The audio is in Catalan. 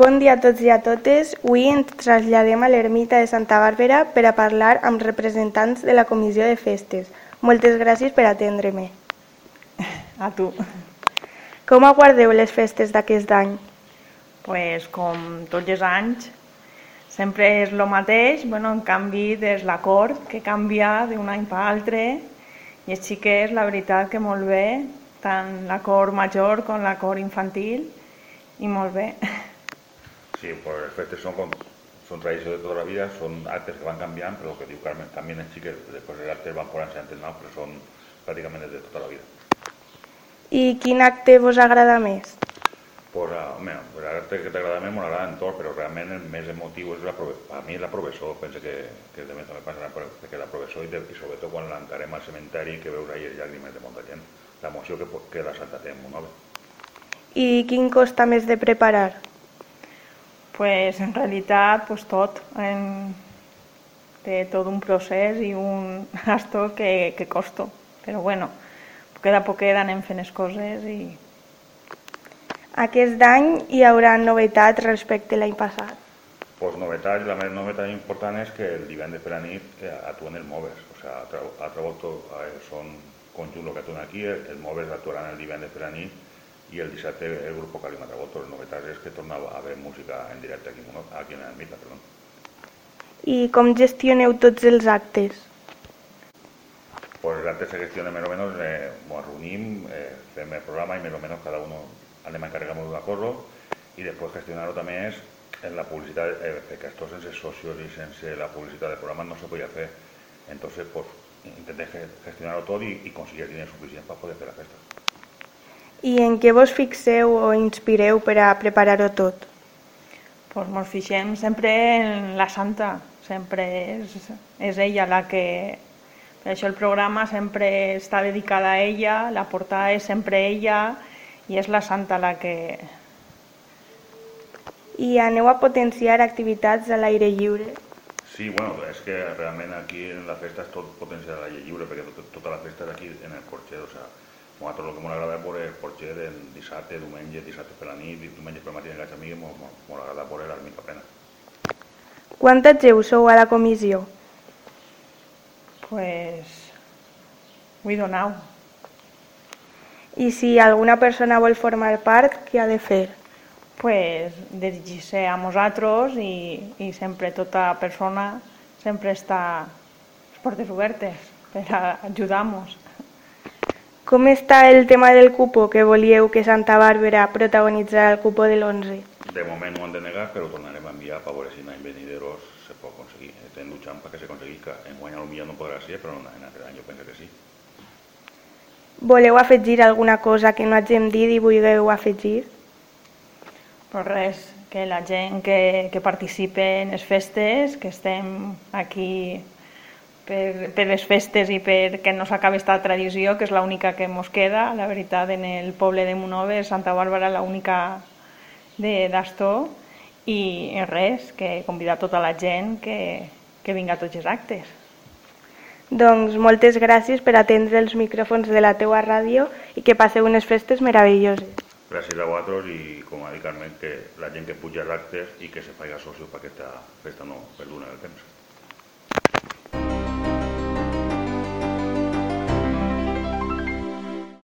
Bon dia a tots i a totes. Avui ens traslladem a l'ermita de Santa Bàrbara per a parlar amb representants de la Comissió de Festes. Moltes gràcies per atendre-me. A tu. Com aguardeu les festes d'aquest any? pues, com tots els anys, sempre és el mateix, bueno, en canvi és l'acord que canvia d'un any per altre i els xiquets, la veritat que molt bé, tant l'acord major com l'acord infantil i molt bé. Sí, pues les festes son, con- son tradició de tota la vida, són actes que van canviant, però el que diu Carmen, canvien els xiquets, després els actes van posant-se antes, no? però són pràcticament de tota la vida. I quin acte vos agrada més? Pues, uh, home, l'acte que t'agrada més m'agrada en tot, però realment el més emotiu és la, a mi és la professor, penso que, que també també passa la, pro- perquè la professor i, de, i sobretot quan l'encarem al cementeri que veus ahir les llàgrimes de molta gent, l'emoció que, po- que la en un home. I quin costa més de preparar? Pues, en realitat pues, tot en... té tot un procés i un gasto que, que costo, però bueno, poquet a poquet anem fent les coses i Aquest any hi haurà novetats respecte a l'any passat. Pues novetat, la més novetat important és que el divendres per la nit eh, actuen els moves, o sea, altre volta eh, són conjunt el que actuen aquí, el- els moves actuaran el divendres per la nit i el dissabte el grup Calim Atravolto. Les novetats és que torna a haver música en directe aquí, aquí en l'ermita, perdó. I com gestioneu tots els actes? Pues antes se gestiona més o menys, eh, ens reunim, eh, fem el programa i més o menys cada uno anem encarregamos d'una cosa i després gestionar-ho també és en la publicitat, eh, perquè esto sense socios i sense la publicitat del programa no se podia fer. Entonces, pues, intenté ge- gestionar-ho tot i, i conseguir diners suficients per poder fer la festa. I en què vos fixeu o inspireu per a preparar-ho tot? pues, ens fixem sempre en la santa, sempre és, és ella la que... Per això el programa sempre està dedicada a ella, la portada és sempre ella i és la santa la que... I aneu a potenciar activitats a l'aire lliure? Sí, bueno, és que realment aquí en la festa és tot potencial a l'aire lliure, perquè tot, tota la festa és aquí en el porxer, o sea, a nosaltres el que m'agrada és veure el porxer el dissabte, diumenge, dissabte per la nit, diumenge per la matí en els amics, m'agrada veure l'ermita plena. Quanta gent sou a la comissió? Pues, we don't know. I si alguna persona vol formar part, què ha de fer? pues, dirigir-se a nosaltres i, i sempre tota persona sempre està les portes obertes per a ajudar-nos. Com està el tema del cupo que volíeu que Santa Bàrbara protagonitzara el cupo de l'11? De moment no ho han de negar, però ho tornarem a enviar per veure si en any venideros se pot aconseguir. Estem luchant perquè se aconseguisca. En guany potser no podrà ser, però en altre any jo penso que sí. Voleu afegir alguna cosa que no hagin dit i vulgueu afegir? Però res, que la gent que, que participe en les festes, que estem aquí per, per les festes i perquè no s'acabi esta tradició, que és l'única que ens queda, la veritat, en el poble de Monove, Santa Bàrbara, l'única de d'Astor, i res, que convidar tota la gent que, que vinga a tots els actes. Doncs moltes gràcies per atendre els micròfons de la teua ràdio i que passeu unes festes meravelloses. Gràcies a vosaltres i, com ha dit Carmen, que la gent que puja als actes i que se faci socio per aquesta festa no perduna el temps.